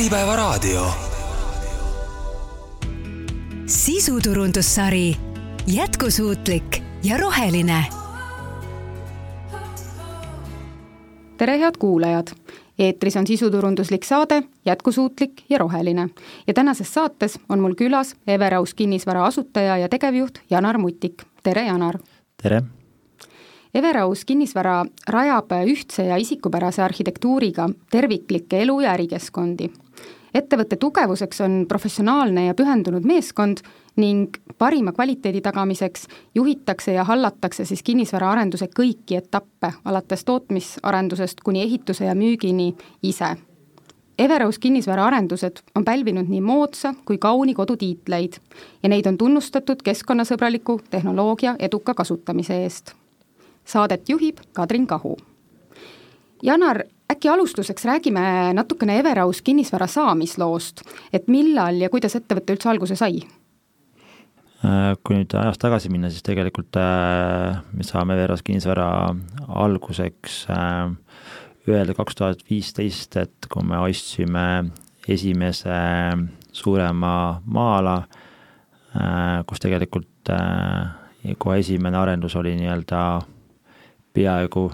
Äripäevaraadio. sisuturundussari Jätkusuutlik ja roheline. tere, head kuulajad! eetris on sisuturunduslik saade Jätkusuutlik ja roheline ja tänases saates on mul külas Everaus kinnisvara asutaja ja tegevjuht Janar Mutik. tere, Janar! tere! Everaus kinnisvara rajab ühtse ja isikupärase arhitektuuriga terviklikke elu- ja ärikeskkondi. ettevõtte tugevuseks on professionaalne ja pühendunud meeskond ning parima kvaliteedi tagamiseks juhitakse ja hallatakse siis kinnisvaraarenduse kõiki etappe, alates tootmisarendusest kuni ehituse ja müügini ise. Everaus kinnisvaraarendused on pälvinud nii moodsa kui kauni kodu tiitleid ja neid on tunnustatud keskkonnasõbraliku tehnoloogia eduka kasutamise eest saadet juhib Kadrin Kahu. Janar, äkki alustuseks räägime natukene Everaus kinnisvara saamisloost, et millal ja kuidas ettevõte üldse alguse sai? Äh, kui nüüd ajas tagasi minna, siis tegelikult äh, me saame Everaus kinnisvara alguseks äh, öelda kaks tuhat viisteist, et kui me ostsime esimese suurema maa-ala, kus tegelikult kohe esimene arendus oli nii-öelda peaaegu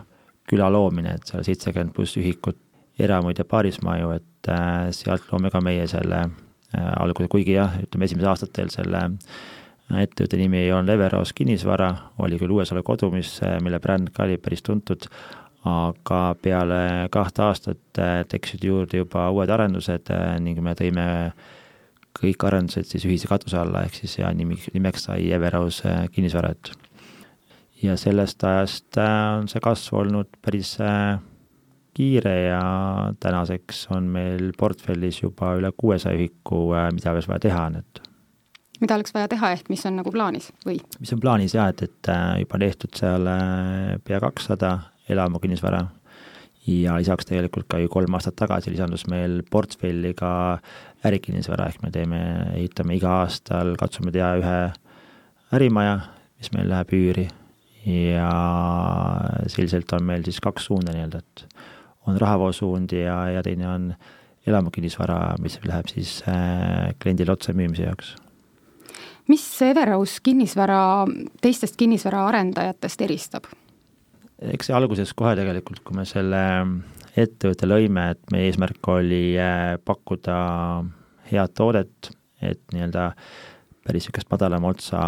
küla loomine, et seal seitsekümmend pluss ühikut eramuid ja paarismaju, et äh, sealt loome ka meie selle äh, alguse, kuigi jah, ütleme esimesel aastatel selle äh, ettevõtte nimi olnud Everaus kinnisvara, oli küll Uuesalu kodu, mis, mille bränd ka oli päris tuntud, aga peale kahte aastat tekkisid juurde juba uued arendused ning me tõime kõik arendused siis ühise katuse alla, ehk siis ja nimi, nimeks sai Everaus kinnisvara, et ja sellest ajast äh, on see kasv olnud päris äh, kiire ja tänaseks on meil portfellis juba üle kuuesaja ühiku, äh, mida oleks vaja teha nüüd. mida oleks vaja teha, ehk mis on nagu plaanis või? mis on plaanis jah, et, et juba tehtud seal pea kakssada elamu kinnisvara ja lisaks tegelikult ka ju kolm aastat tagasi lisandus meil portfelli ka ärikinnisvara, ehk me teeme, ehitame iga aastal, katsume teha ühe ärimaja, mis meil läheb üüri ja selliselt on meil siis kaks suunda nii-öelda, et on rahavoosuund ja, ja teine on elamukinnisvara, mis läheb siis äh, kliendile otse müümise jaoks. mis Everaus kinnisvara teistest kinnisvaraarendajatest eristab? eks see alguses kohe tegelikult, kui me selle ettevõtte lõime, et meie eesmärk oli äh, pakkuda head toodet, et nii-öelda päris niisugust madalama otsa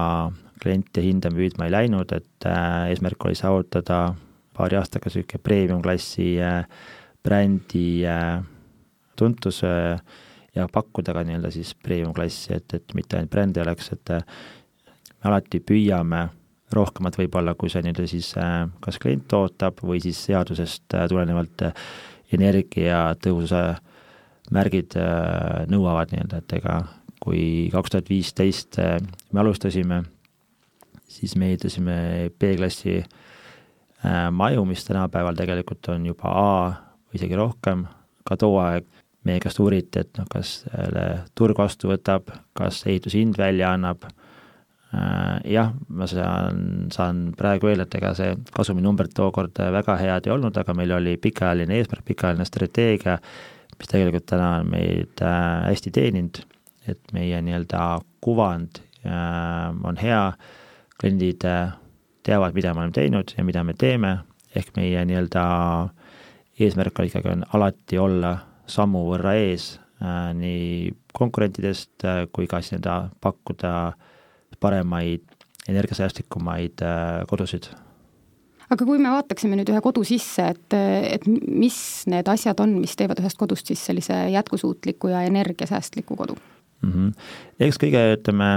kliente hinda püüdma ei läinud, et äh, eesmärk oli saavutada paari aastaga niisugune premium-klassi äh, brändi äh, tuntus ja pakkuda ka nii-öelda siis premium-klassi, et, et mitte ainult bränd ei oleks, et me alati püüame rohkemat võib-olla, kui see nii-öelda siis kas klient ootab või siis seadusest tulenevalt energiatõhususe märgid nõuavad nii-öelda, et ega kui kaks tuhat viisteist me alustasime siis me ehitasime B-klassi äh, maju, mis tänapäeval tegelikult on juba A või isegi rohkem, ka too aeg meie käest uuriti, et noh, kas turg vastu võtab, kas ehitushind välja annab, äh, jah, ma saan, saan praegu öelda, et ega see kasuminumbrid tookord väga head ei olnud, aga meil oli pikaajaline eesmärk, pikaajaline strateegia, mis tegelikult täna on meid äh, hästi teeninud, et meie nii-öelda kuvand on hea kliendid äh, teavad, mida me oleme teinud ja mida me teeme, ehk meie nii-öelda eesmärk ikkagi on alati olla sammu võrra ees äh, nii konkurentidest äh, kui ka siis nii-öelda pakkuda paremaid, energiasäästlikumaid äh, kodusid aga kui me vaataksime nüüd ühe kodu sisse, et, et mis need asjad on, mis teevad ühest kodust siis sellise jätkusuutliku ja energiasäästliku kodu mm? -hmm. eks kõige, ütleme,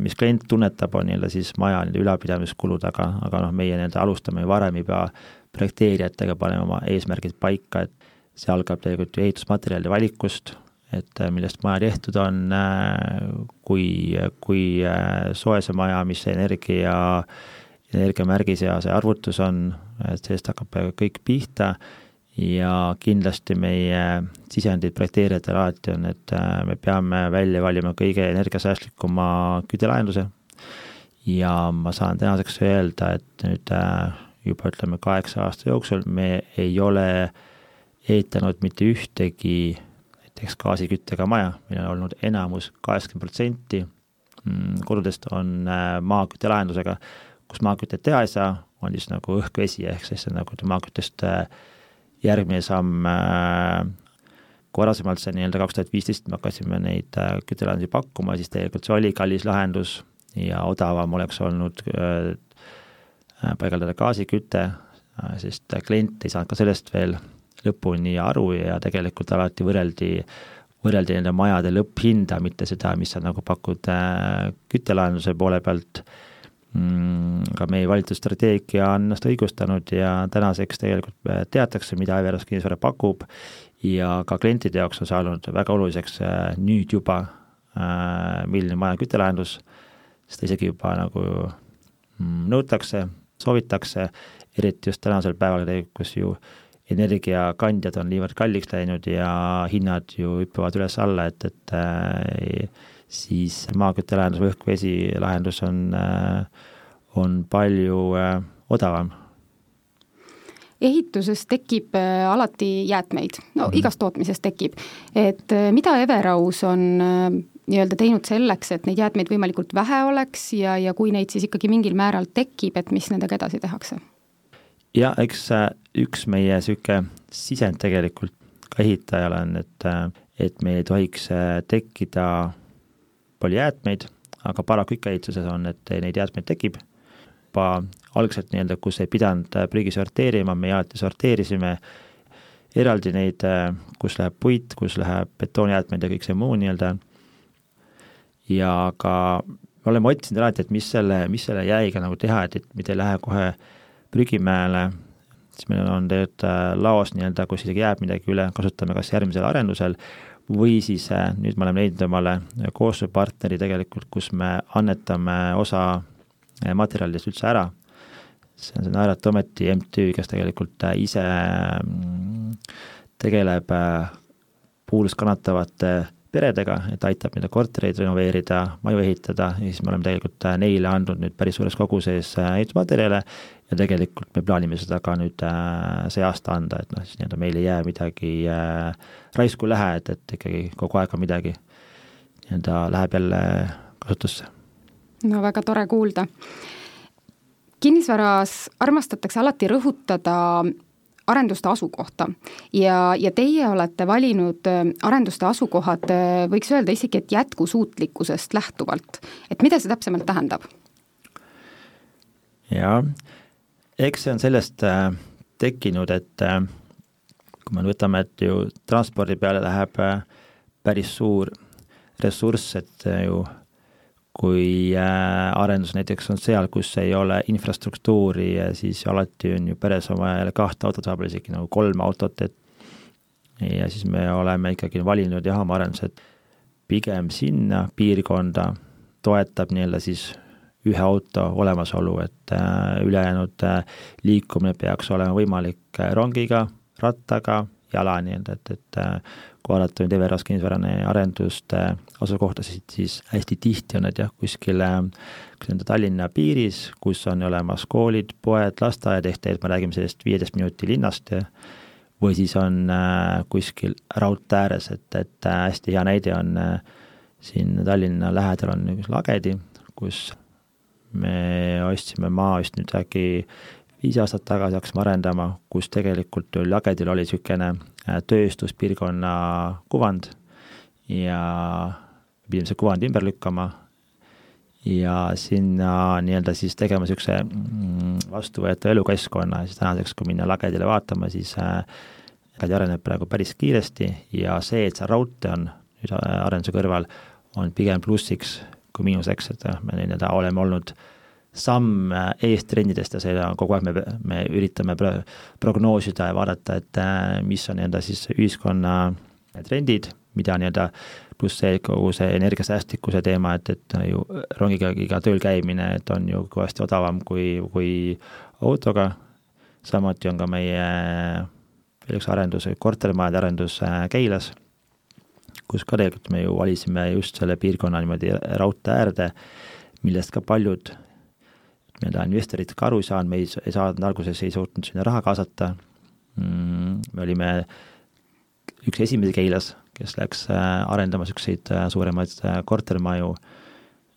mis klient tunnetab, on nii-öelda siis maja nii-öelda ülalpidamiskulud, aga, aga noh, meie nii-öelda alustame ju varem juba projekteerijatega, paneme oma eesmärgid paika, et see algab tegelikult ju ehitusmaterjalide valikust, et äh, millest maja tehtud on, äh, kui, kui soe see maja, mis see energia, energiamärgis ja see arvutus on, et sellest hakkab kõik pihta ja kindlasti meie sisendid projekteerijatel alati on, et äh, me peame välja valima kõige energiasäästlikuma küttelahenduse. ja ma saan tänaseks öelda, et nüüd äh, juba ütleme kaheksa aasta jooksul me ei ole ehitanud mitte ühtegi näiteks gaasiküttega maja, meil on olnud enamus, kaheksakümmend protsenti mm, kodudest on äh, maaküttelahendusega, kus maakütet teha ei saa, on siis nagu õhk-vesi, ehk siis nagu maaküttest äh, järgmine samm äh, kui varasemalt see nii-öelda kaks tuhat viisteist me hakkasime neid küttelahendusi pakkuma, siis tegelikult see oli kallis lahendus ja odavam oleks olnud paigaldada gaasiküte, sest klient ei saanud ka sellest veel lõpuni aru ja tegelikult alati võrreldi, võrreldi nende majade lõpphinda, mitte seda, mis sa nagu pakud äh, küttelahenduse poole pealt. mm,, aga meie valitud strateegia on ennast õigustanud ja tänaseks tegelikult äh, teatakse, mida Everos kinnisvara pakub ja ka klientide jaoks on saanud väga oluliseks äh, nüüd juba, milline maja küttelahendus, sest isegi juba nagu mm, nõutakse, soovitakse, eriti just tänasel päeval, kus ju äh, energiakandjad on niivõrd kalliks läinud ja hinnad ju hüppavad üles-alla, et, et äh, siis maaküttelahendus või õhk-vesi lahendus on äh,, on palju äh, odavam ehituses tekib äh, alati jäätmeid, no mm. igast tootmisest tekib. et mida Everaus on nii-öelda teinud selleks, et neid jäätmeid võimalikult vähe oleks ja, ja kui neid siis ikkagi mingil määral tekib, et mis nendega edasi tehakse? ja eks üks meie niisugune sisend tegelikult ka ehitajale on, et, et meil ei tohiks tekkida palju jäätmeid, aga paraku ikka ehituses on, et neid jäätmeid tekib. juba algselt nii-öelda, kus ei pidanud prügi sorteerima, me alati sorteerisime eraldi neid, kus läheb puit, kus läheb betoonjäätmed ja kõik see muu nii-öelda. ja ka me oleme otsinud alati, et mis selle, mis selle jäiga nagu teha, et, et mitte ei lähe kohe prügimäele, siis meil on tegelikult äh, laos nii-öelda, kus isegi jääb midagi üle, kasutame kas järgmisel arendusel või siis äh, nüüd me oleme leidnud omale koostööpartneri tegelikult, kus me annetame osa äh, materjalidest üldse ära. see on see Naerata Ometi MTÜ, kes tegelikult ise mm, tegeleb puudust kannatavate peredega, et aitab nende kortereid renoveerida, maju ehitada ja siis me oleme tegelikult neile andnud nüüd päris suures koguses ehitusmaterjale ja tegelikult me plaanime seda ka nüüd äh, see aasta anda, et noh, siis nii-öelda meil ei jää midagi äh, raisku lähe, et, et ikkagi kogu aeg on midagi nii-öelda läheb jälle kasutusse. no väga tore kuulda. kinnisvaras armastatakse alati rõhutada arenduste asukohta ja, ja teie olete valinud äh, arenduste asukohad, äh, võiks öelda isegi, et jätkusuutlikkusest lähtuvalt. et mida see täpsemalt tähendab? jaa, eks see on sellest äh, tekkinud, et äh, kui me võtame, et ju transpordi peale läheb äh, päris suur ressurss, et äh, ju kui äh, arendus näiteks on seal, kus ei ole infrastruktuuri, siis alati on ju peres oma jälle kahte autot, vahepeal isegi nagu kolm autot, et ja siis me oleme ikkagi valinud jaamaarendused pigem sinna piirkonda, toetab nii-öelda siis ühe auto olemasolu, et äh, ülejäänud äh, liikumine peaks olema võimalik rongiga, rattaga, jala nii-öelda, et, et kui vaadata nüüd Everas kinnisvarane arenduste asukohtasid, siis hästi tihti on need jah, kuskil nii-öelda Tallinna piiris, kus on olemas koolid, poed, lasteaed, ehk tegelikult me räägime sellest viieteist minuti linnast ja või siis on kuskil raudtee ääres, et, et hästi hea näide on siin Tallinna lähedal on üks lagedi, kus me ostsime maa vist nüüd äkki viis aastat tagasi hakkasime arendama, kus tegelikult Lagedil oli niisugune äh, tööstuspiirkonna kuvand ja pidime selle kuvandi ümber lükkama ja sinna nii-öelda siis tegema niisuguse mm, vastuvõetava elukeskkonna. Ja siis tänaseks, kui minna Lagedile vaatama, siis Lagedi äh, areneb praegu päris kiiresti ja see, et seal raudtee on nüüd äh, arenduse kõrval, on pigem plussiks kui miinuseks, et me nii-öelda oleme olnud samm eest trendidest ja seda kogu aeg me, me üritame pro prognoosida ja vaadata, et äh, mis on nii-öelda siis ühiskonna trendid, mida nii-öelda pluss see kogu see energiasäästlikkuse teema, et, et ju rongiga iga tööl käimine, et on ju kõvasti odavam kui, kui autoga, samuti on ka meie veel üks arendus, kortermajade arendus äh, Keilas kus ka tegelikult me ju valisime just selle piirkonna niimoodi raudtee äärde, millest ka paljud nii-öelda investorid ka aru ei saanud, me ei, ei saanud alguses, ei suutnud sinna raha kaasata. Mm,, me olime üks esimesi Keilas, kes läks arendama niisuguseid suuremaid kortermaju,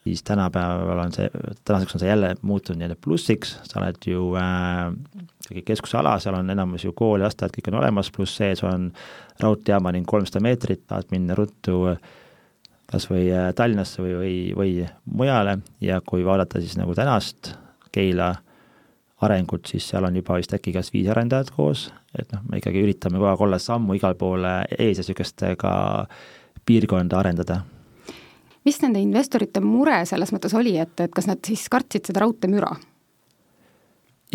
siis tänapäeval on see, tänaseks on see jälle muutunud nii-öelda plussiks, sa oled ju ikkagi äh, keskusala, seal on enamus ju kool ja lasteaed, kõik on olemas, pluss sees on raudteejaamani kolmsada meetrit, tahad minna ruttu kas või Tallinnasse või, või, või mujale. Ja kui vaadata siis nagu tänast Keila arengut, siis seal on juba vist äkki kas viis arendajat koos, et noh, me ikkagi üritame kogu aeg olla sammu igal pool ees ja niisugust ka piirkonda arendada. mis nende investorite mure selles mõttes oli, et, et kas nad siis kartsid seda raudteemüra?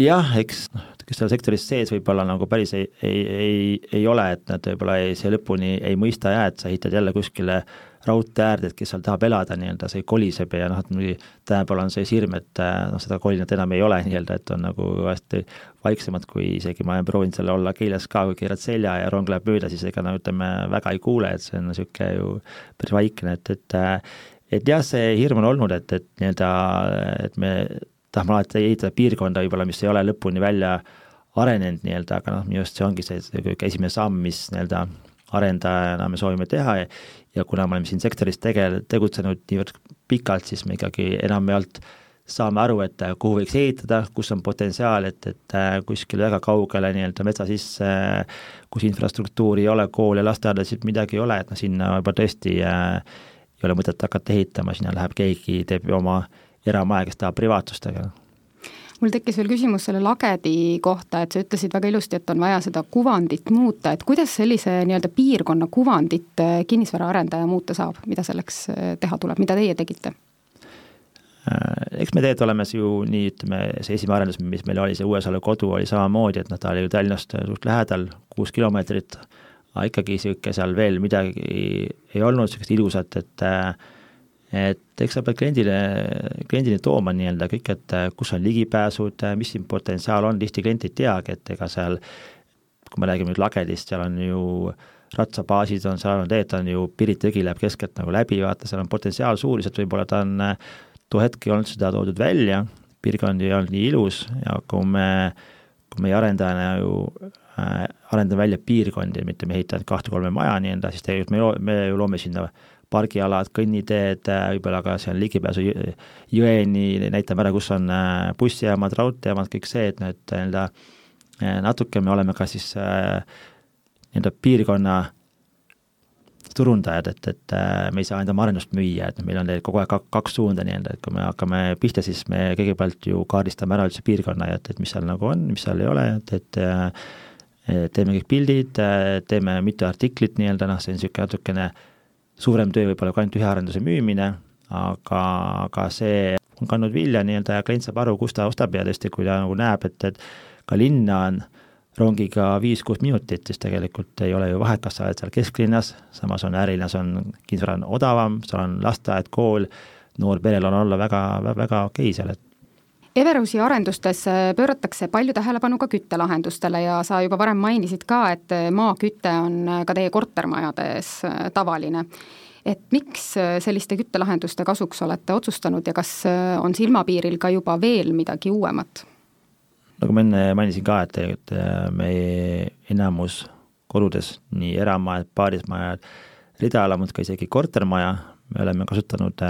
jah, eks noh, kes seal sektoris sees võib-olla nagu päris ei, ei, ei, ei ole, et nad võib-olla ei, see lõpuni ei mõista ja et sa ehitad jälle kuskile raudtee äärde, et kes seal tahab elada nii-öelda, see koliseb ja noh, et muidugi tänapäeval on see hirm, et noh, seda kolinat enam ei ole nii-öelda, et on nagu hästi vaiksemad, kui isegi ma olen proovinud seal olla Keilas ka, kui keerad selja ja rong läheb mööda, siis ega no ütleme, väga ei kuule, et see on niisugune ju päris vaikne, et, et et jah, see hirm on olnud, et, et nii-öelda, et me tahame alati ehitada piirkonda võib-olla, mis ei ole lõpuni välja arenenud nii-öelda, aga noh, minu arust see ongi see, see esimene samm, mis nii-öelda arendajana me soovime teha ja, ja kuna me oleme siin sektoris tegel-, tegutsenud niivõrd pikalt, siis me ikkagi enamjaolt saame aru, et kuhu võiks ehitada, kus on potentsiaal, et, et kuskil väga kaugele nii-öelda metsa sisse, kus infrastruktuuri ei ole, koole, lasteaedasid, midagi ei ole, et noh, sinna juba tõesti äh, ei ole mõtet hakata ehitama, sinna läheb keegi, teeb oma äh, eramaja, kes tahab privaatsust, aga mul tekkis veel küsimus selle lagedi kohta, et sa ütlesid väga ilusti, et on vaja seda kuvandit muuta, et kuidas sellise nii-öelda piirkonna kuvandit äh, kinnisvaraarendaja muuta saab, mida selleks äh, teha tuleb, mida teie tegite? Äh, eks me tegelikult oleme ju nii, ütleme, see esimene arendus, mis meil oli, see Uuesalu kodu oli samamoodi, et noh, ta oli ju Tallinnast suht lähedal, kuus kilomeetrit, aga ikkagi niisugune seal veel midagi ei olnud niisugust ilusat, et äh, et eks sa pead kliendile, kliendini tooma nii-öelda kõik, et äh, kus on ligipääsud, äh, mis siin potentsiaal on, tihti klient ei teagi, et ega seal, kui me räägime nüüd lagedist, seal on ju ratsabaasid on seal, tegelikult on ju Pirita jõgi läheb keskelt nagu läbi, vaata, seal on potentsiaal suur, lihtsalt võib-olla ta on äh, too hetk ei olnud seda toodud välja, piirkond ei olnud nii ilus ja kui me, kui meie arendajana ju äh, arendame välja piirkondi, mitte me ehitame kahte-kolme maja nii-öelda, siis tegelikult me, me ju loome sinna pargialad, kõnniteed, äh, võib-olla ka seal ligipääsu jõeni, näitame ära, kus on äh, bussijaamad, raudteejaamad, kõik see, et nii-öelda äh, natuke me oleme ka siis nii-öelda piirkonna turundajad, et, et me ei saa enda oma arendust müüa, et meil on kogu aeg kaks suunda nii-öelda, et kui me hakkame pihta, siis me kõigepealt ju kaardistame ära üldse piirkonna ja et, et mis seal nagu on, mis seal ei ole, et, et teeme kõik pildid, teeme mitu artiklit nii-öelda, noh, see on niisugune natukene äh, suurem töö võib-olla kui ainult ühe arenduse müümine, aga, aga see on kandnud vilja nii-öelda ja klient saab aru, kus ta ostab ja tõesti, kui ta nagu näeb, et, et ka linna on rongiga viis-kuus minutit, siis tegelikult ei ole ju vahet, kas sa oled seal kesklinnas, samas on ärilinnas on, kinnisvara on odavam, seal on lasteaed, kool, noor perel on olla väga, väga okei okay seal, et Everusi arendustes äh, pööratakse palju tähelepanu ka küttelahendustele ja sa juba varem mainisid ka, et äh, maaküte on äh, ka teie kortermajades tavaline. et miks selliste küttelahenduste kasuks olete otsustanud ja kas on silmapiiril ka juba veel midagi uuemat? nagu ma enne mainisin ka, et tegelikult meie enamus kodudes, nii eramajad, paarismajad, ridaelamud, ka isegi kortermaja, me oleme kasutanud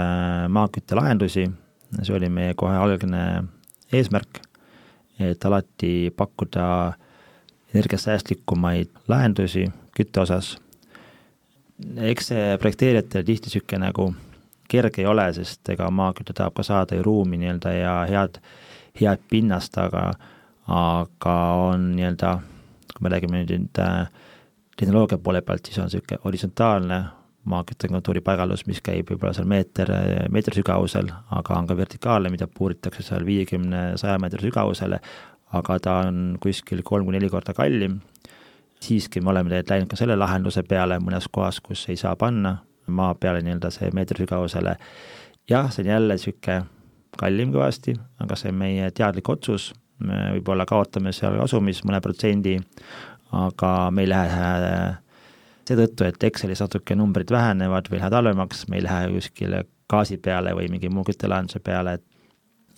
maaküttelahendusi, see oli meie kohe algne eesmärk, et alati pakkuda energiasäästlikumaid lahendusi kütte osas. eks see projekteerijatel tihti niisugune nagu kerge ei ole, sest ega maaküte tahab ka saada ju ruumi nii-öelda ja head, head pinnast, aga aga on nii-öelda, kui me räägime nüüd äh, tehnoloogia poole pealt, siis on niisugune horisontaalne maaküttekontuuri paigaldus, mis käib võib-olla seal meeter, meetri sügavusel, aga on ka vertikaalne, mida puuritakse seal viiekümne, saja meetri sügavusele, aga ta on kuskil kolm kuni neli korda kallim. siiski me oleme tegelikult läinud ka selle lahenduse peale mõnes kohas, kus ei saa panna maa peale nii-öelda see meetri sügavusele. jah, see on jälle niisugune kallim kõvasti, aga see on meie teadlik otsus, me võib-olla kaotame seal kasumis mõne protsendi, aga me ei lähe seetõttu, et Excelis natuke numbrid vähenevad või lähevad halvemaks, me ei lähe kuskile gaasi peale või mingi muu küttelahenduse peale, et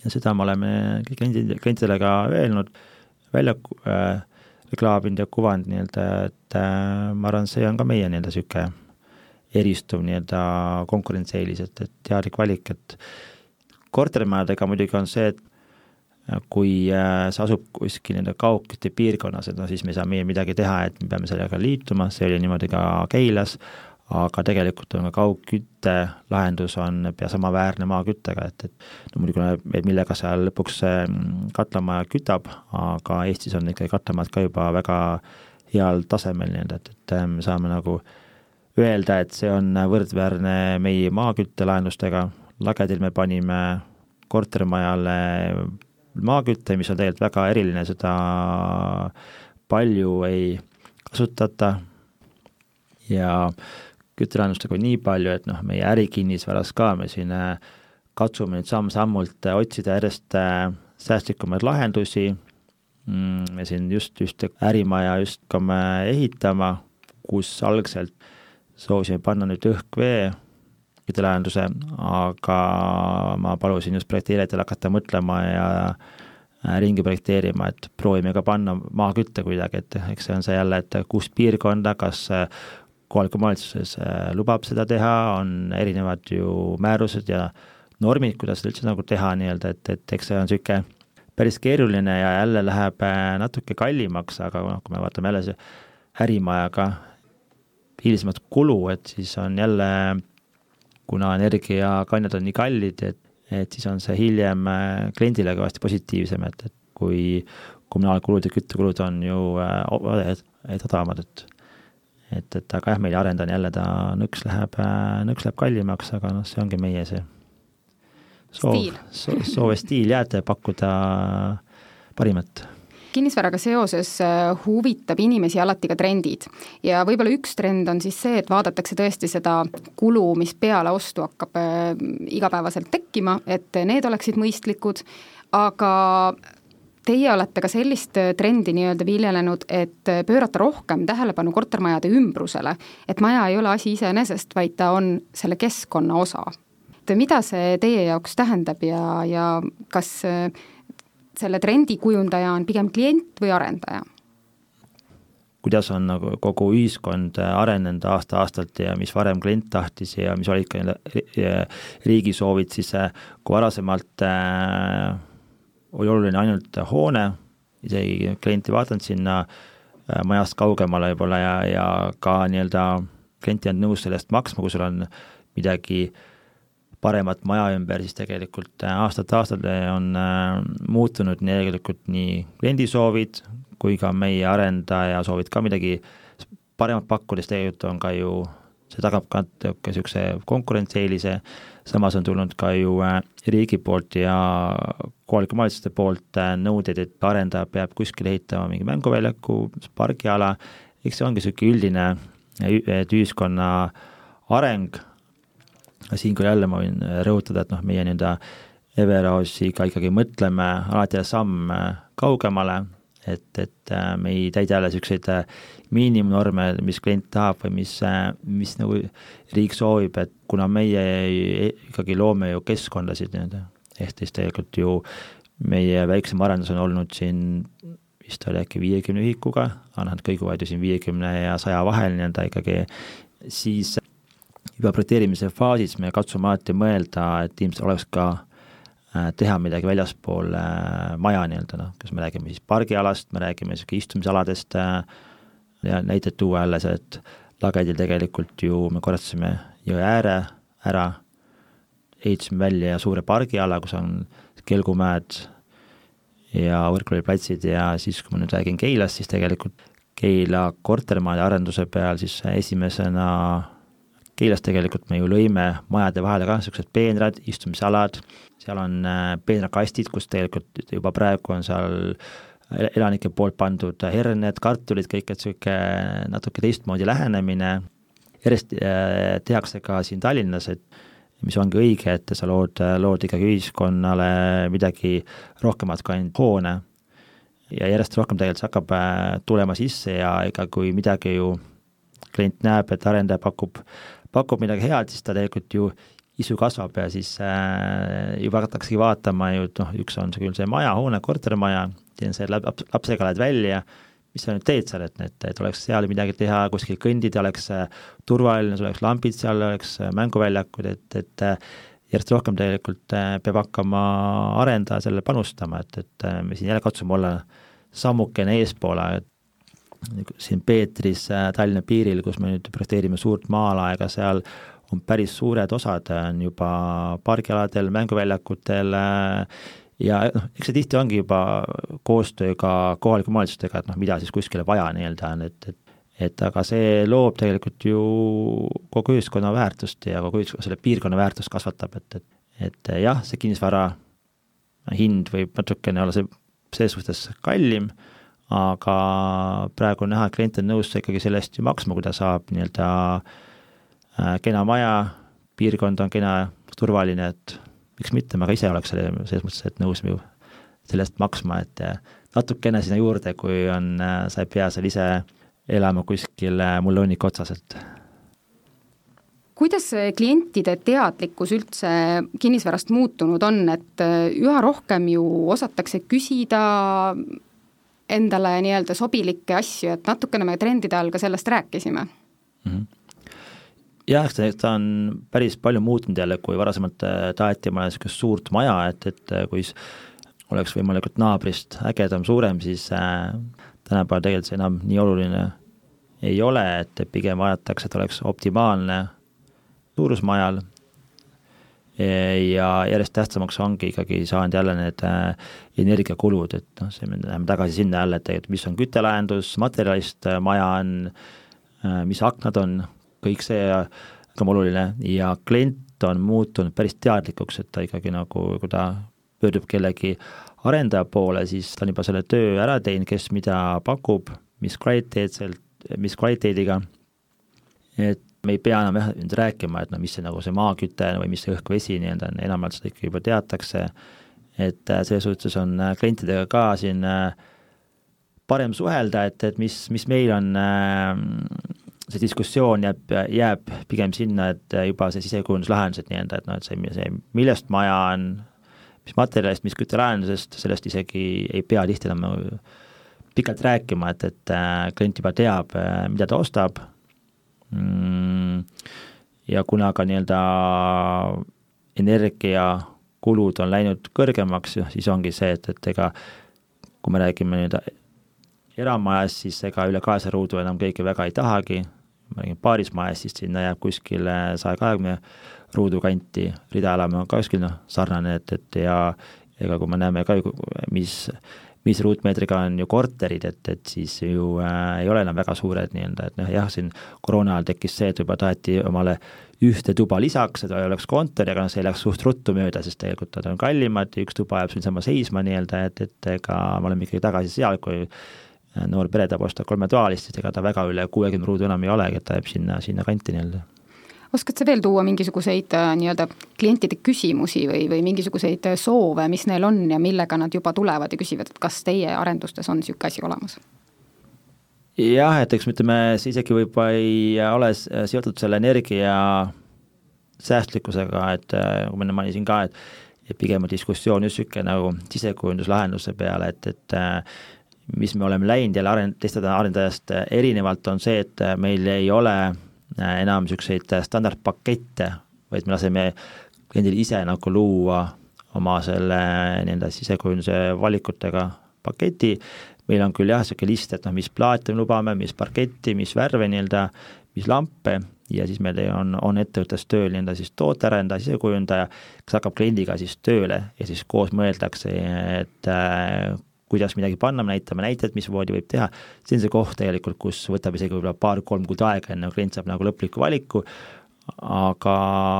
ja seda me oleme kliendid, klientidele ka öelnud, välja äh, reklaaminud ja kuvanud nii-öelda, et äh, ma arvan, see on ka meie nii-öelda niisugune eristuv nii-öelda konkurentsieelis, et, et teadlik valik, et kortermajadega muidugi on see, et kui äh, see asub kuskil nii-öelda kaugkütte piirkonnas, et no siis me ei saa meie midagi teha, et me peame sellega liituma, see oli niimoodi ka Keilas, aga tegelikult on ka kaugkütte lahendus on pea samaväärne maaküttega, et, et no muidugi, millega seal lõpuks katlamaja kütab, aga Eestis on ikkagi katlamajad ka juba väga heal tasemel nii-öelda, et, et me saame nagu öelda, et see on võrdväärne meie maaküttelahendustega, lagedil me panime kortermajale maakütte, mis on tegelikult väga eriline, seda palju ei kasutata. Ja küttelahendustega on nii palju, et noh, meie ärikinnisvaras ka me siin äh, katsume nüüd samm-sammult äh, otsida järjest äh, säästlikumaid lahendusi, mm, me siin just ühte ärimaja just hakkame ehitama, kus algselt soovisime panna nüüd õhk-vee küttelahenduse, aga ma palusin just projekteerijatel hakata mõtlema ja ringi projekteerima, et proovime ka panna maakütte kuidagi, et eks see on see jälle, et kus piirkonda, kas kohalik omavalitsuses äh, lubab seda teha, on erinevad ju määrused ja normid, kuidas seda üldse nagu teha nii-öelda, et, et eks see on niisugune päris keeruline ja jälle läheb äh, natuke kallimaks, aga noh, kui me vaatame jälle see ärimajaga hilisemat kulu, et siis on jälle, kuna energiakandjad on nii kallid, et, et siis on see hiljem äh, kliendile kõvasti positiivsem, et, et kui kommunaalkulud ja küttekulud on ju odavamad, et et, et aga jah, meil arendan jälle ta, nõks läheb, nõks läheb kallimaks, aga noh, see ongi meie see soov, soov ja stiil jääda ja pakkuda parimat kinnisvaraga seoses äh, huvitab inimesi alati ka trendid. Ja võib-olla üks trend on siis see, et vaadatakse tõesti seda kulu, mis peale ostu hakkab äh, igapäevaselt tekkima, et need oleksid mõistlikud, aga Teie olete ka sellist äh, trendi nii-öelda viljelenud, et pöörata rohkem tähelepanu kortermajade ümbrusele, et maja ei ole asi iseenesest, vaid ta on selle keskkonna osa. et mida see teie jaoks tähendab ja, ja kas äh, selle trendi kujundaja on pigem klient või arendaja? kuidas on nagu kogu ühiskond arenenud aasta-aastalt ja mis varem klient tahtis ja mis olid ka riigi soovid, siis kui varasemalt äh, oli oluline ainult hoone, isegi klient ei vaadanud sinna äh, majast kaugemale võib-olla ja, ja ka nii-öelda klient ei olnud nõus selle eest maksma, kui sul on midagi paremat maja ümber, siis tegelikult äh, aastate-aastalt on äh, muutunud nii tegelikult nii kliendi soovid kui ka meie arendaja soovid ka midagi paremat pakkuda, siis tegelikult on ka ju, see tagab ka niisuguse konkurentsieelise, samas on tulnud ka ju riigi poolt ja kohalike omavalitsuste poolt äh, nõudeid, et arendaja peab kuskile ehitama mingi mänguväljaku, pargiala, eks see ongi niisugune üldine, et ühiskonna areng, siinkohal jälle ma võin rõhutada, et noh, meie nii-öelda Everosiga ikkagi mõtleme alati samm äh, kaugemale, et, et äh, me ei täida jälle niisuguseid miinimumnorme, mis klient tahab või mis, mis nagu riik soovib, et kuna meie ikkagi loome ju keskkondasid nii-öelda ehk siis tegelikult ju meie väiksem arendus on olnud siin vist oli äkki viiekümne ühikuga, aga nad kõiguvad ju siin viiekümne ja saja vahel nii-öelda ikkagi, siis juba projekteerimise faasis me katsume alati mõelda, et ilmselt oleks ka äh, teha midagi väljaspool äh, maja nii-öelda, noh, kas me räägime siis pargialast, me räägime niisugune istumisaladest äh, ja näiteid tuua jälle see, et Lagedil tegelikult ju me korrastasime jõe ääre ära ehitasime välja suure pargiala, kus on kelgumäed ja võrkpalliplatsid ja siis, kui ma nüüd räägin Keilast, siis tegelikult Keila kortermajade arenduse peal siis esimesena Keilas tegelikult me ju lõime majade vahele ka niisugused peenrad, istumisalad, seal on äh, peenrakastid, kus tegelikult juba praegu on seal elanike poolt pandud herned, kartulid, kõik, et niisugune natuke teistmoodi lähenemine, järjest äh, tehakse ka siin Tallinnas, et mis ongi õige, et sa lood, lood ikkagi ühiskonnale midagi rohkemat kui ainult hoone. ja järjest rohkem tegelikult see hakkab äh, tulema sisse ja ega kui midagi ju klient näeb, et arendaja pakub, pakub midagi head, siis ta tegelikult ju isu kasvab ja siis äh, juba hakataksegi vaatama ju, et noh, üks on see küll see maja, hoone, kortermaja, siis see laps, lapsega lähed välja, mis sa nüüd teed seal, et, et, et oleks seal midagi teha, kuskil kõndida, oleks turvaline, sul oleks lambid seal, oleks mänguväljakud, et, et järjest rohkem tegelikult peab hakkama arendaja sellele panustama, et, et me siin jälle katsume olla sammukene eespoole, siin Peetris Tallinna piiril, kus me nüüd projekteerime suurt maalaega, seal on päris suured osad, on juba pargialadel, mänguväljakutel ja noh, eks see tihti ongi juba koostöö ka kohalike omavalitsustega, et noh, mida siis kuskile vaja nii-öelda on, et, et et aga see loob tegelikult ju kogu ühiskonna väärtust ja kogu ühiskonna, selle piirkonna väärtust kasvatab, et, et et jah, see kinnisvara hind võib natukene olla see, selles suhtes kallim, aga praegu on näha, et klient on nõus ikkagi selle eest ju maksma, kui ta saab nii-öelda äh, kena maja, piirkond on kena, turvaline, et miks mitte, ma ka ise oleks selle, selles mõttes, et nõus ju selle eest maksma, et natukene sinna juurde, kui on, sa ei pea seal ise elama kuskil mulle hunniku otsas, et kuidas klientide teadlikkus üldse kinnisvarast muutunud on, et üha rohkem ju osatakse küsida endale nii-öelda sobilikke asju, et natukene me trendide all ka sellest rääkisime mm. -hmm jah, ta on päris palju muutunud jälle, kui varasemalt äh, taheti omale niisugust suurt maja, et, et äh, kui oleks võimalikult naabrist ägedam, suurem, siis äh, tänapäeval tegelikult see enam nii oluline ei ole, et pigem vaadatakse, et oleks optimaalne suurus majal ja järjest tähtsamaks ongi ikkagi saanud jälle need äh, energiakulud, et noh, see, me läheme tagasi sinna jälle, et tegelikult mis on küttelahendus, materjalist äh, maja on äh,, mis aknad on, kõik see on oluline. Ja klient on muutunud päris teadlikuks, et ta ikkagi nagu, kui ta pöördub kellegi arendaja poole, siis ta on juba selle töö ära teinud, kes mida pakub, mis kvaliteetselt, mis kvaliteediga, et me ei pea enam jah nüüd rääkima, et no mis see nagu see maaküte või mis see õhk-vesi nii-öelda on, enamjaolt seda ikka juba teatakse, et äh, selles suhtes on äh, klientidega ka siin äh, parem suhelda, et, et mis, mis meil on see diskussioon jääb, jääb pigem sinna, et juba see sisekujunduslahendused nii-öelda, et noh, et see, see, millest maja on, mis materjalist, mis küttelahendusest, sellest isegi ei pea tihti enam pikalt rääkima, et, et klient juba teab, mida ta ostab ja kuna ka nii-öelda energiakulud on läinud kõrgemaks, siis ongi see, et, et ega kui me räägime nii-öelda eramajas, siis ega üle kahesaja ruudu enam keegi väga ei tahagi, ma räägin paarismajas, siis sinna jääb kuskile saja kahekümne ruudu kanti, ridaelamu on ka kuskil noh, sarnane, et, et ja ega kui me näeme ka, mis, mis ruutmeetriga on ju korterid, et, et siis ju äh, ei ole enam väga suured nii-öelda, et noh jah, siin koroona ajal tekkis see, et võib-olla taheti omale ühte tuba lisaks, et oleks kontor, aga noh, see läks suht ruttu mööda, sest tegelikult nad on kallimad ja üks tuba jääb siinsama seisma nii-öelda, et, et ega me oleme ikkagi tagasi seal, kui noor pere tahab osta kolmetoalist, siis ega ta väga üle kuuekümne ruudu enam ei olegi, et ta jääb sinna, sinna kanti nii-öelda oskad sa veel tuua mingisuguseid äh, nii-öelda klientide küsimusi või, või mingisuguseid äh, soove, mis neil on ja millega nad juba tulevad ja küsivad, et kas teie arendustes on niisugune asi olemas? jah, et eks me ütleme, see isegi võib-olla ei ole seotud selle energia säästlikkusega, et nagu ma enne mainisin ka, et et pigem on diskussioon just niisugune nagu sisekujunduslahenduse peale, et, et mis me oleme läinud jälle arend-, teistest arendajast erinevalt, on see, et meil ei ole äh, enam niisuguseid standardpakette, vaid me laseme kliendil ise nagu luua oma selle nii-öelda sisekujunduse valikutega paketi, meil on küll jah, niisugune list, et noh, mis plaate me lubame, mis parketti, mis värve nii-öelda, mis lampe ja siis meil on, on ettevõttes tööl nii-öelda siis tootearendaja, sisekujundaja, kes hakkab kliendiga siis tööle ja siis koos mõeldakse, et äh, kuidas midagi panna, me näitame näiteid, mismoodi võib teha, see on see koht tegelikult, kus võtab isegi võib-olla paar-kolm kuud aega, enne kui klient saab nagu lõpliku valiku, aga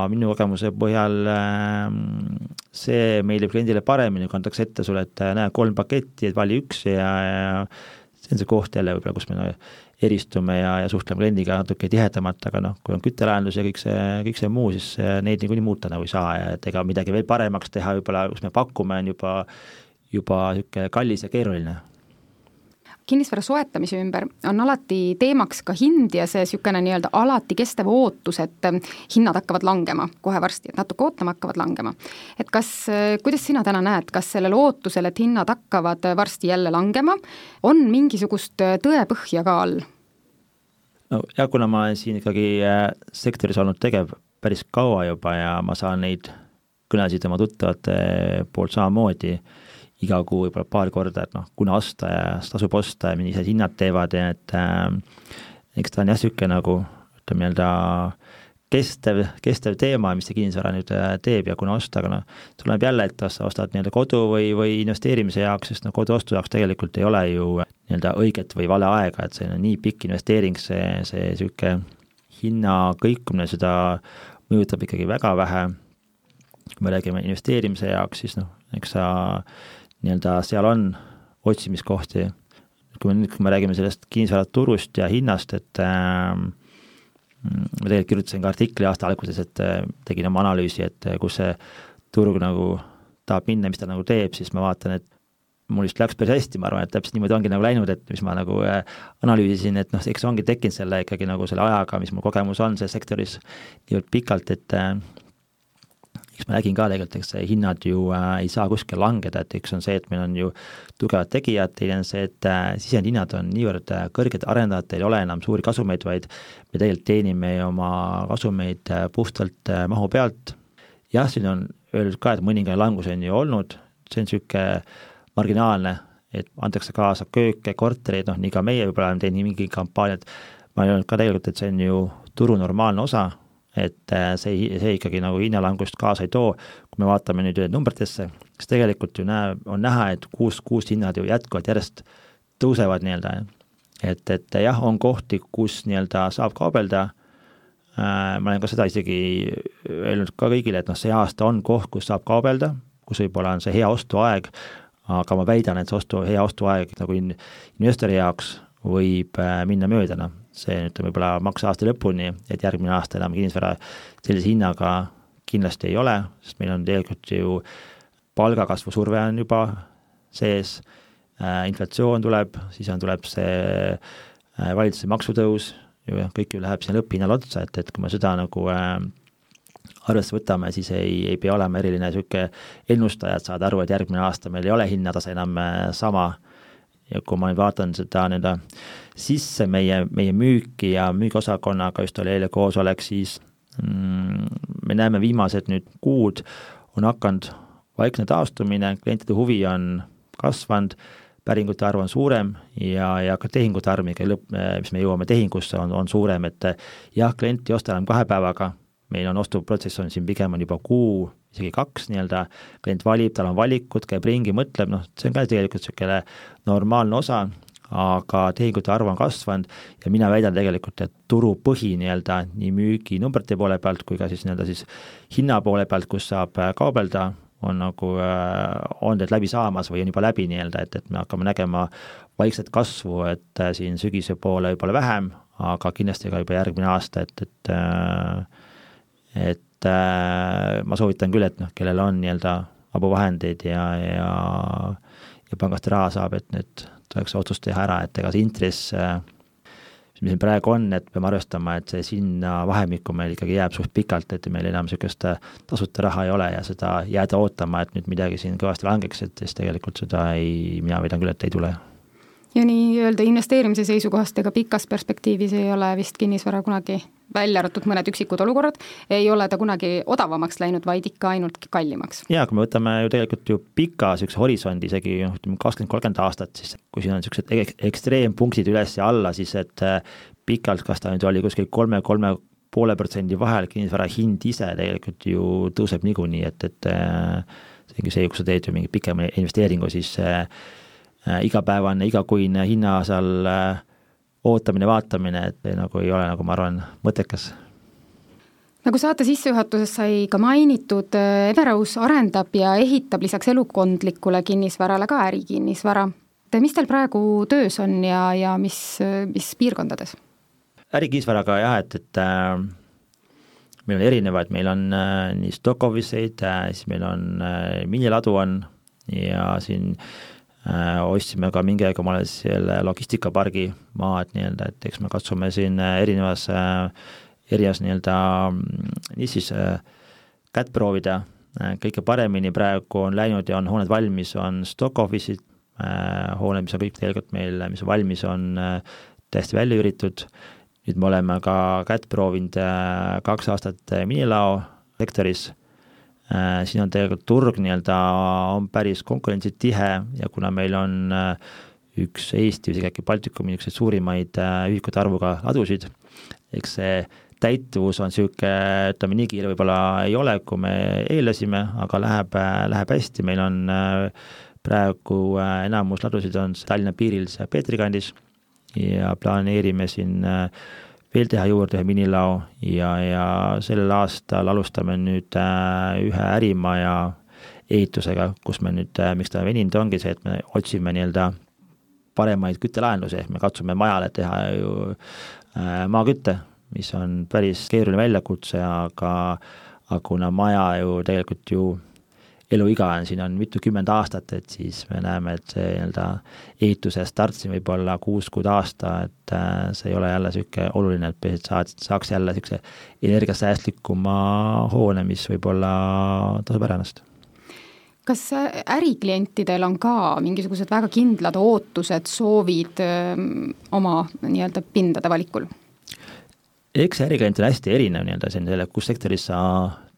minu kogemuse põhjal ähm, see meeldib kliendile paremini, kui antakse ette sulle, et äh, näe, kolm paketti, et vali üks ja, ja see on see koht jälle võib-olla, kus me no, eristume ja, ja suhtleme kliendiga natuke tihedamalt, aga noh, kui on küttelahendus ja kõik see, kõik see muu, siis äh, neid niikuinii muuta nagu ei saa. Ja et ega midagi veel paremaks teha võib-olla, kus me pakume, on juba juba niisugune kallis ja keeruline. kinnisvara soetamise ümber on alati teemaks ka hind ja see niisugune nii-öelda alati kestev ootus, et äh, hinnad hakkavad langema kohe varsti, et natuke ootama hakkavad langema. et kas, kuidas sina täna näed, kas sellel ootusel, et hinnad hakkavad varsti jälle langema, on mingisugust tõepõhja ka all? no jah, kuna ma olen siin ikkagi sektoris olnud tegev päris kaua juba ja ma saan neid kõnesid oma tuttavate poolt samamoodi iga kuu võib-olla paar korda, et noh, kuna osta ja tasub osta ja millised hinnad teevad ja et äh, eks ta on jah, niisugune nagu ütleme nii-öelda kestev, kestev teema, mis see kinnisvara nüüd äh, teeb ja kuna osta, aga noh, tuleb jälle, et kas sa ostad nii-öelda kodu või, või investeerimise jaoks, sest noh, koduostu jaoks tegelikult ei ole ju nii-öelda õiget või vale aega, et see on nii pikk investeering, see, see niisugune hinna kõikumine, seda mõjutab ikkagi väga vähe. Kui me räägime investeerimise jaoks, siis noh, eks sa nii-öelda seal on otsimiskohti, kui me nüüd, kui me räägime sellest kinnisvaraturust ja hinnast, et äh, ma tegelikult kirjutasin ka artikli aasta alguses, et äh, tegin oma analüüsi, et äh, kus see turg nagu tahab minna, mis ta nagu teeb, siis ma vaatan, et mul vist läks päris hästi, ma arvan, et täpselt niimoodi ongi nagu läinud, et mis ma nagu äh, analüüsisin, et noh, eks ongi tekkinud selle ikkagi nagu selle ajaga, mis mul kogemus on selles sektoris niivõrd pikalt, et äh, eks ma nägin ka tegelikult, eks hinnad ju äh, ei saa kuskil langeda, et üks on see, et meil on ju tugevad tegijad, teine on see, et äh, sisendhinnad on niivõrd äh, kõrged, arendajatel ei ole enam suuri kasumeid, vaid me tegelikult teenime oma kasumeid äh, puhtalt äh, mahu pealt. jah, siin on öeldud ka, et mõningane langus on ju olnud, see on niisugune marginaalne, et antakse kaasa kööke, kortereid, noh, nii ka meie võib-olla oleme teinud mingi kampaaniat, ma olen öelnud ka tegelikult, et see on ju turu normaalne osa et äh, see, see ikkagi nagu hinnalangust kaasa ei too. kui me vaatame nüüd numbritesse, siis tegelikult ju näe, on näha, et kuus, kuus hinnad ju jätkuvalt järjest tõusevad nii-öelda, et, et jah, on kohti, kus nii-öelda saab kaubelda. Äh,, ma olen ka seda isegi öelnud ka kõigile, et noh, see aasta on koht, kus saab kaubelda, kus võib-olla on see hea ostuaeg, aga ma väidan, et see ostu, hea ostuaeg nagu in, investori jaoks võib äh, minna mööda, noh, see nüüd võib-olla makseaasta lõpuni, et järgmine aasta enam kinnisvara sellise hinnaga kindlasti ei ole, sest meil on tegelikult ju palgakasvu surve on juba sees äh,, inflatsioon tuleb, siis on, tuleb see äh, valitsuse maksutõus, kõik ju läheb sinna lõpphinnale otsa, et, et kui me seda nagu äh, arvesse võtame, siis ei, ei pea olema eriline niisugune ennustaja, et saada aru, et järgmine aasta meil ei ole hinnatase enam äh, sama ja kui ma vaatan seda nii-öelda sisse meie, meie müüki ja müügiosakonnaga just oli eile koosolek, siis mm, me näeme viimased nüüd kuud on hakanud vaikne taastumine, klientide huvi on kasvanud, päringute arv on suurem ja, ja ka tehingute arv, mikä lõpp, mis me jõuame tehingusse, on, on suurem, et jah, klient ei osta enam kahe päevaga, meil on ostuprotsess on siin pigem on juba kuu, isegi kaks nii-öelda, klient valib, tal on valikud, käib ringi, mõtleb, noh, see on ka tegelikult niisugune normaalne osa, aga tehingute arv on kasvanud ja mina väidan tegelikult, et turupõhi nii-öelda nii müüginumbrite poole pealt kui ka siis nii-öelda siis hinna poole pealt, kus saab äh, kaubelda, on nagu, äh, on need läbi saamas või on juba läbi nii-öelda, et, et me hakkame nägema vaikset kasvu, et äh, siin sügise poole võib-olla vähem, aga kindlasti ka juba järgmine aasta, et, et et et äh, ma soovitan küll, et noh, kellel on nii-öelda abuvahendeid ja, ja ja pangast raha saab, et nüüd tuleks otsus teha ära, et ega see intress äh,, mis meil praegu on, et peame arvestama, et see sinna vahemikku meil ikkagi jääb suht pikalt, et meil enam niisugust äh, tasuta raha ei ole ja seda jääda ootama, et nüüd midagi siin kõvasti langeks, et siis tegelikult seda ei, mina väidan küll, et ei tule. Ja nii-öelda investeerimise seisukohast, ega pikas perspektiivis ei ole vist kinnisvara kunagi, välja arvatud mõned üksikud olukorrad, ei ole ta kunagi odavamaks läinud, vaid ikka ainult kallimaks. jaa, kui me võtame ju tegelikult ju pika niisuguse horisondi, isegi noh, ütleme kakskümmend, kolmkümmend aastat, siis kui siin on niisugused ek ekstreempunktid üles ja alla, siis et äh, pikalt, kas ta nüüd oli kuskil kolme, kolme poole protsendi vahel, kinnisvara hind ise tegelikult ju tõuseb niikuinii, et, et äh, see ongi see, kui sa teed ju mingi pikema investeeringu, siis äh, Äh, igapäevane, igakuine hinna seal äh, ootamine, vaatamine, et nagu ei ole nagu ma arvan, mõttekas nagu saate sissejuhatuses sai ka mainitud, äh, Everaus arendab ja ehitab lisaks elukondlikule kinnisvarale ka ärikinnisvara. mis teil praegu töös on ja, ja mis, mis piirkondades? ärikinnisvaraga jah, et, et äh, meil on erinevaid, meil on äh, nii stock office eid äh,, siis meil on äh, miniladu on ja siin ostsime ka mingi aeg omale selle logistikapargi maha, et nii-öelda, et eks me katsume siin erinevas, erinevas nii-öelda nišis kätt proovida, kõige paremini praegu on läinud ja on hooned valmis, on stock office'id, hooned, mis on kõik tegelikult meil, mis on valmis, on täiesti välja üüritud, nüüd me oleme ka kätt proovinud äh, kaks aastat äh, minilao sektoris, äh, siin on tegelikult turg nii-öelda, on päris konkurentsitihe ja kuna meil on üks Eesti või isegi äkki Baltikumi niisuguseid suurimaid ühikute arvuga ladusid, eks see täituvus on niisugune, ütleme nii kiire võib-olla ei ole, kui me eeldasime, aga läheb, läheb hästi, meil on praegu enamus ladusid on Tallinna piiril Peetri kandis ja planeerime siin äh, veel teha juurde ühe minilao ja, ja sellel aastal alustame nüüd äh, ühe ärimaja ehitusega, kus me nüüd, äh, miks ta veninud ongi see, et me otsime nii-öelda paremaid küttelahendusi, ehk me katsume majale teha ju maakütte, mis on päris keeruline väljakutse, aga aga kuna maja ju tegelikult ju eluiga on, siin on mitukümmend aastat, et siis me näeme, et see nii-öelda ehituse start siin võib olla kuus kuud aasta, et äh, see ei ole jälle niisugune oluline, et põhiliselt saad, saaks jälle niisuguse energiasäästlikuma hoone, mis võib-olla tasub ära ennast kas äriklientidel on ka mingisugused väga kindlad ootused, soovid öö, ähm, oma nii-öelda pindade valikul? eks äriklient on hästi erinev nii-öelda siin selle, kus sektoris sa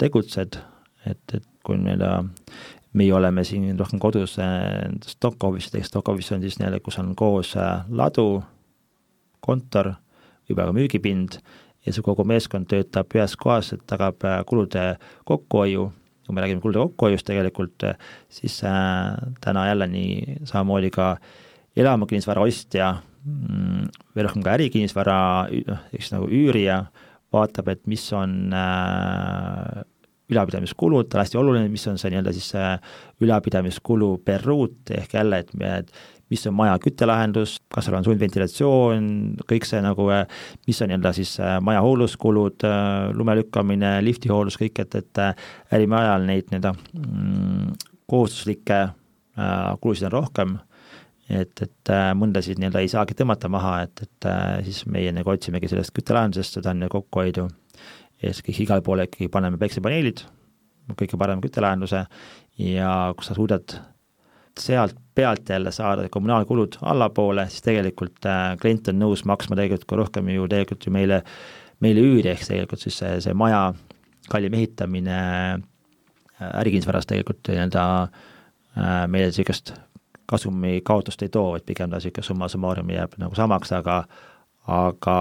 tegutsed, et, et kui nii-öelda meie oleme siin rohkem kodus stock office'idega, stock office on siis nii-öelda, kus on koos äh, ladu, kontor, võib-olla ka müügipind ja see kogu meeskond töötab ühes kohas, et tagab äh, kulude kokkuhoiu, kui me räägime kulude kokkuhoiust tegelikult, äh, siis äh, täna jälle nii samamoodi ka elamukinnisvara ostja, mm, veel rohkem ka ärikinnisvara, noh, eks nagu üürija, vaatab, et mis on äh, ülalpidamiskulud, ta on hästi oluline, mis on see nii-öelda siis see ülalpidamiskulu per ruut, ehk jälle, et me, mis on maja küttelahendus, kas seal on sundventilatsioon, kõik see nagu, mis on nii-öelda siis äh, maja hoolduskulud, äh, lume lükkamine, lifti hooldus, kõik, et, et äh, ärimaja ajal neid nii-öelda mm, kohustuslikke kulusid on rohkem, et, et mõndasid nii-öelda ei saagi tõmmata maha, et, et siis meie nagu otsimegi sellest küttelahendusest seda kokkuhoidu ja siis kõik igale poole ikkagi paneme päiksepaneelid, kõige parema küttelahenduse ja kui sa suudad sealt pealt jälle saada kommunaalkulud allapoole, siis tegelikult äh, klient on nõus maksma tegelikult ka rohkem ju tegelikult ju meile, meile üüri, ehk tegelikult siis see, see maja kallim ehitamine äh, ärikinnisvaras tegelikult nii-öelda äh, meile niisugust kasumi kaotust ei too, et pigem ta niisugune summa summarum jääb nagu samaks, aga aga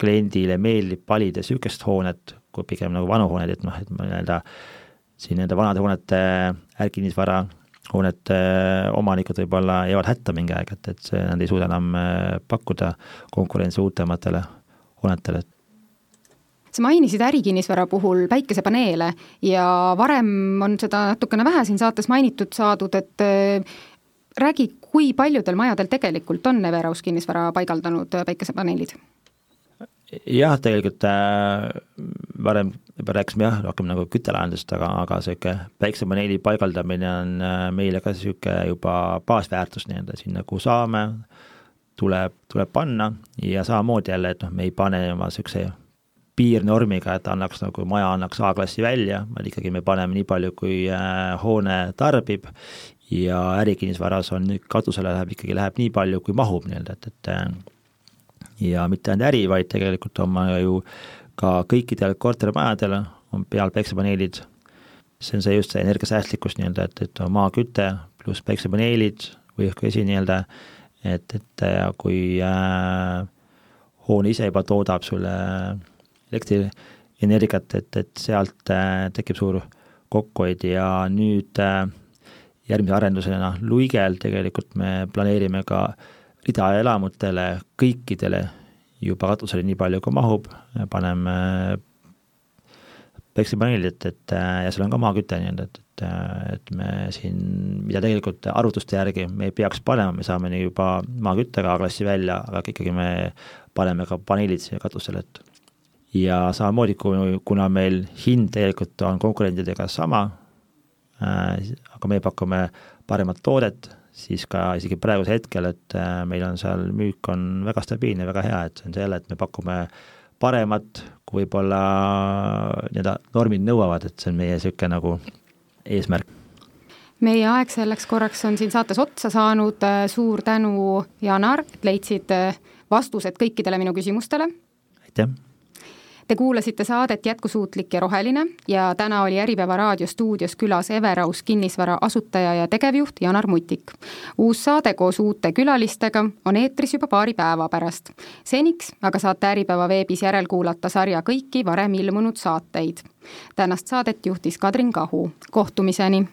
kliendile meeldib valida niisugust hoonet, kui pigem nagu vanu hooneid, et noh, et nii-öelda siin nende vanade hoonete ärkinnisvara hoonete omanikud võib-olla jäävad hätta mingi aeg, et, et see, nad ei suuda enam äh, pakkuda konkurentsi uutematele hoonetele. sa mainisid ärikinnisvara puhul päikesepaneele ja varem on seda natukene vähe siin saates mainitud saadud, et äh, räägi, kui paljudel majadel tegelikult on Everaus kinnisvara paigaldanud päikesepaneelid? Jah, tegelikult äh, varem juba rääkisime jah, rohkem nagu küttelahendust, aga, aga niisugune päiksepaneeli paigaldamine on äh, meile ka niisugune juba baasväärtus nii-öelda. Sinna, kuhu saame, tuleb, tuleb panna. Ja samamoodi jälle, et noh, me ei pane oma niisuguse piirnormiga, et annaks nagu maja annaks A-klassi välja, vaid ikkagi me paneme nii palju, kui äh, hoone tarbib. Ja ärikinnisvaras on katusele läheb ikkagi, läheb nii palju, kui mahub nii-öelda, et, et äh, ja mitte ainult äri, vaid tegelikult on ju ka kõikidel kortermajadel on peal päiksepaneelid, see on see just see energiasäästlikkus nii-öelda, et, et on maaküte pluss päiksepaneelid või õhku vesi nii-öelda, et, et kui äh, hoone ise juba toodab sulle elektrienergiat, et, et sealt äh, tekib suur kokkuhoid. Ja nüüd äh, järgmise arendusena Luigel tegelikult me planeerime ka äh, ridaelamutele kõikidele juba katusele nii palju, kui mahub, paneme päiksepaneelid, et, et ja seal on ka maaküte nii-öelda, et, et, et me siin, mida tegelikult arvutuste järgi me ei peaks panema, me saame nii juba maaküttega A-klassi välja, aga ikkagi me paneme ka paneelid siia katusele, et. Ja samamoodi, kui, kuna meil hind tegelikult on konkurentidega sama äh,, aga me pakume paremat toodet siis ka isegi praegusel hetkel, et äh, meil on seal müük on väga stabiilne, väga hea, et see on see jälle, et me pakume paremat, kui võib-olla nii-öelda normid nõuavad, et see on meie niisugune nagu eesmärk. meie aeg selleks korraks on siin saates otsa saanud, suur tänu, Janar, et leidsid vastused kõikidele minu küsimustele. aitäh! Te kuulasite saadet Jätkusuutlik ja roheline ja täna oli Äripäeva raadio stuudios külas Everaus kinnisvara asutaja ja tegevjuht Janar Mutik. uus saade koos uute külalistega on eetris juba paari päeva pärast. seniks aga saate Äripäeva veebis järelkuulata sarja kõiki varem ilmunud saateid. tänast saadet juhtis Kadrin Kahu, kohtumiseni